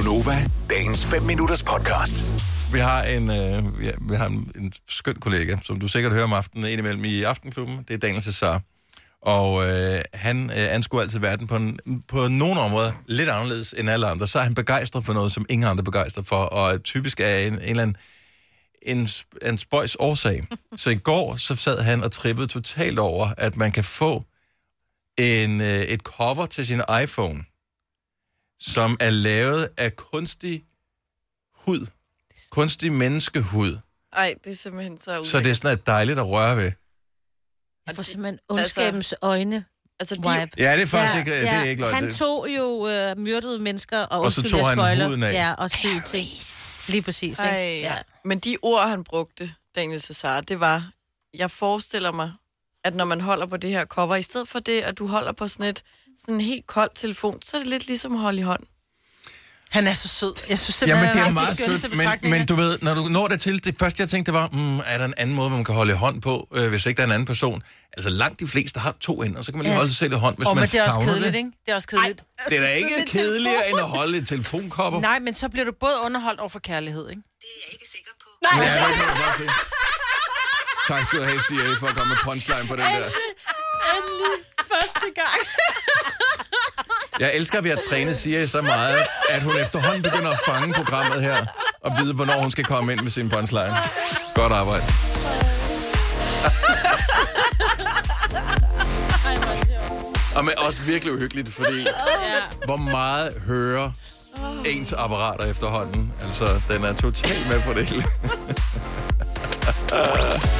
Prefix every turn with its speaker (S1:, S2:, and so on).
S1: Gunova, dagens 5 minutters podcast.
S2: Vi har en, øh, vi har, vi har en, en skøn kollega, som du sikkert hører om aftenen indimellem i Aftenklubben. Det er Daniel Cesar. Og øh, han øh, anskuer altid verden på, en, på nogle områder lidt anderledes end alle andre. Så er han begejstret for noget, som ingen andre er begejstret for, og typisk er en, en eller anden en, en spøjs årsag. Så i går så sad han og trippede totalt over, at man kan få en, øh, et cover til sin iPhone, som er lavet af kunstig hud. Kunstig menneskehud.
S3: Ej, det er simpelthen så ulækkert.
S2: Så det er sådan et dejligt at røre ved.
S4: Jeg får simpelthen ondskabens øjne.
S3: Altså, de,
S4: Vibe.
S2: Ja, det er faktisk ikke, det er ikke løgn.
S4: Han tog jo øh, myrdede mennesker, og,
S2: Og så tog
S4: jeg
S2: han
S4: spoiler.
S2: huden af.
S4: Ja, og syge ting. Lige præcis, ikke?
S3: Ej, ja. Men de ord, han brugte, Daniel Cesar, det var, jeg forestiller mig, at når man holder på det her cover, i stedet for det, at du holder på sådan et sådan en helt kold telefon, så er det lidt ligesom at holde i hånd.
S5: Han er så sød. Jeg synes
S2: Jamen,
S5: simpelthen,
S2: det er meget sødt, men, men du ved, når du når det til, det første jeg tænkte, det var, mm, er der en anden måde, man kan holde i hånd på, øh, hvis ikke der er en anden person? Altså langt de fleste har to og så kan man lige
S4: Ja.
S2: holde sig selv i hånd, hvis
S5: Åh,
S2: man
S5: men det er også
S2: savner
S5: kedeligt,
S2: det.
S5: ikke? Det er også kedeligt.
S2: Det er da ikke kedeligere, end at holde et telefonkopper.
S5: Nej, men så bliver du både underholdt over for kærlighed, ikke?
S2: Ja, det kan jeg godt se. Tak skal du have, CIA, for at komme med punchline på den der.
S4: Første gang.
S2: Jeg elsker, at vi har trænet CIA så meget, at hun efterhånden begynder at fange programmet her, og vide, hvornår hun skal komme ind med sin punchline. Godt arbejde. Og men også virkelig uhyggeligt, fordi hvor meget hører ens apparater efterhånden. Altså, den er totalt med på det hele.